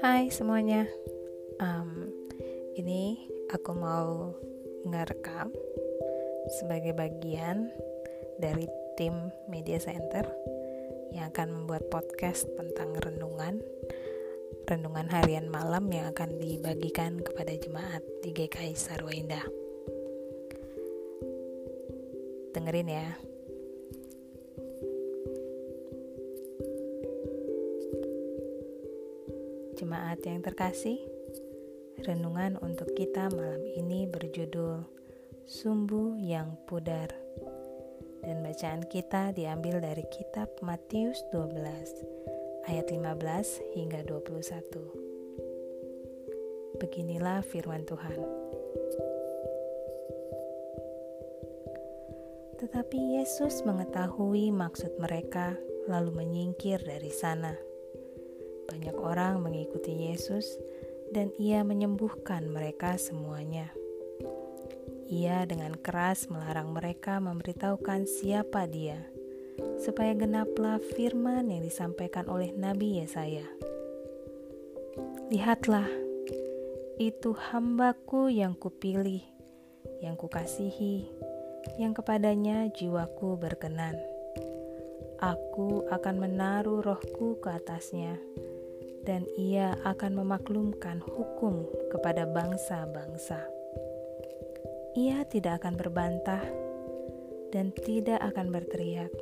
Hai semuanya, um, ini aku mau ngerekam sebagai bagian dari tim Media Center yang akan membuat podcast tentang renungan renungan harian malam yang akan dibagikan kepada jemaat di GKI Sarwa Indah. Dengerin ya. Jemaat yang terkasih, renungan untuk kita malam ini berjudul Sumbu yang Pudar. Dan bacaan kita diambil dari kitab Matius 12 ayat 15 hingga 21. Beginilah firman Tuhan. Tetapi Yesus mengetahui maksud mereka, lalu menyingkir dari sana. Banyak orang mengikuti Yesus, dan Ia menyembuhkan mereka semuanya. Ia dengan keras melarang mereka memberitahukan siapa Dia supaya genaplah firman yang disampaikan oleh Nabi Yesaya. Lihatlah, itu hambaku yang kupilih, yang kukasihi, yang kepadanya jiwaku berkenan. Aku akan menaruh rohku ke atasnya, dan ia akan memaklumkan hukum kepada bangsa-bangsa. Ia tidak akan berbantah dan tidak akan berteriak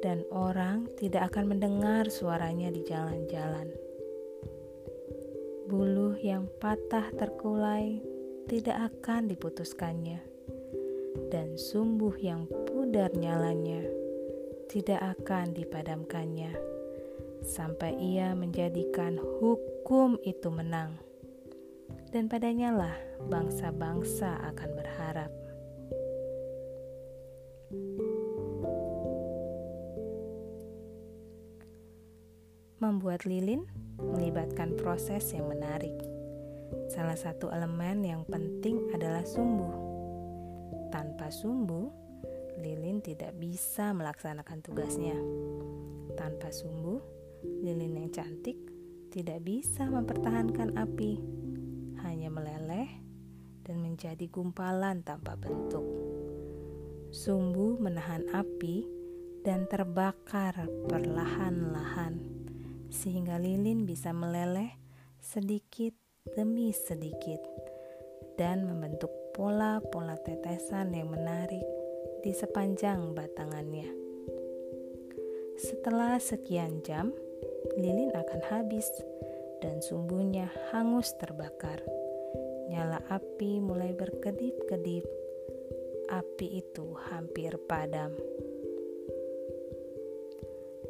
dan orang tidak akan mendengar suaranya di jalan-jalan. Buluh yang patah terkulai tidak akan diputuskannya, dan sumbuh yang pudar nyalanya tidak akan dipadamkannya, sampai ia menjadikan hukum itu menang. Dan padanya lah bangsa-bangsa akan berharap. Membuat lilin melibatkan proses yang menarik. Salah satu elemen yang penting adalah sumbu. Tanpa sumbu, lilin tidak bisa melaksanakan tugasnya. Tanpa sumbu, lilin yang cantik tidak bisa mempertahankan api, hanya meleleh dan menjadi gumpalan tanpa bentuk. Sumbu menahan api dan terbakar perlahan-lahan sehingga lilin bisa meleleh sedikit demi sedikit dan membentuk pola-pola tetesan yang menarik di sepanjang batangannya. Setelah sekian jam, lilin akan habis dan sumbunya hangus terbakar. Nyala api mulai berkedip-kedip. Api itu hampir padam.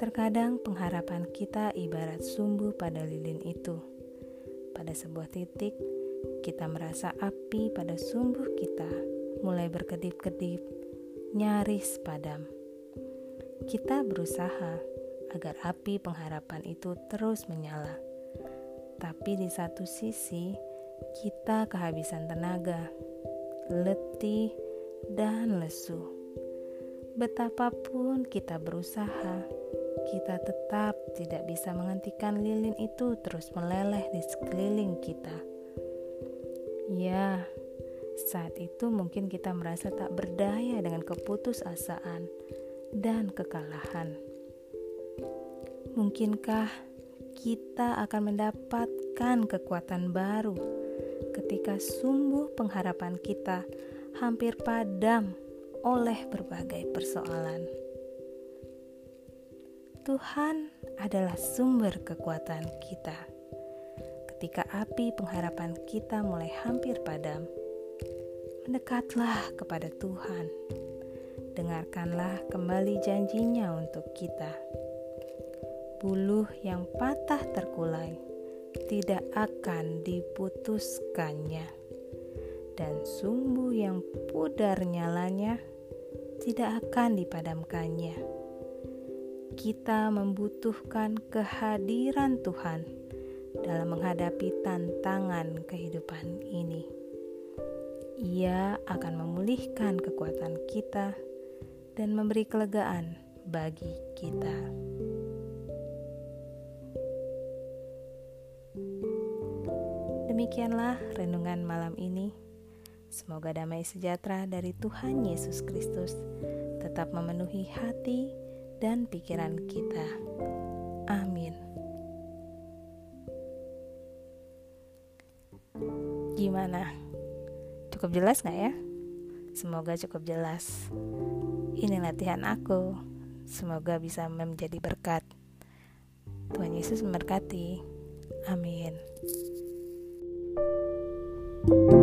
Terkadang pengharapan kita ibarat sumbu pada lilin itu. Pada sebuah titik, kita merasa api pada sumbu kita mulai berkedip-kedip, nyaris padam. Kita berusaha agar api pengharapan itu terus menyala. Tapi di satu sisi, kita kehabisan tenaga, letih, dan lesu. Betapapun kita berusaha, kita tetap tidak bisa menghentikan lilin itu terus meleleh di sekeliling kita. Ya, saat itu mungkin kita merasa tak berdaya dengan keputusasaan dan kekalahan. Mungkinkah kita akan mendapatkan kekuatan baru ketika sumbu pengharapan kita hampir padam oleh berbagai persoalan? Tuhan adalah sumber kekuatan kita. Ketika api pengharapan kita mulai hampir padam, mendekatlah kepada Tuhan. Dengarkanlah kembali janjinya untuk kita. Buluh yang patah terkulai tidak akan diputuskannya, dan sumbu yang pudar nyalanya tidak akan dipadamkannya kita membutuhkan kehadiran Tuhan dalam menghadapi tantangan kehidupan ini. Ia akan memulihkan kekuatan kita dan memberi kelegaan bagi kita. Demikianlah renungan malam ini. Semoga damai sejahtera dari Tuhan Yesus Kristus tetap memenuhi hati dan pikiran kita. Amin. Gimana? Cukup jelas gak ya? Semoga cukup jelas. Ini latihan aku. Semoga bisa menjadi berkat. Tuhan Yesus memberkati. Amin. Thank you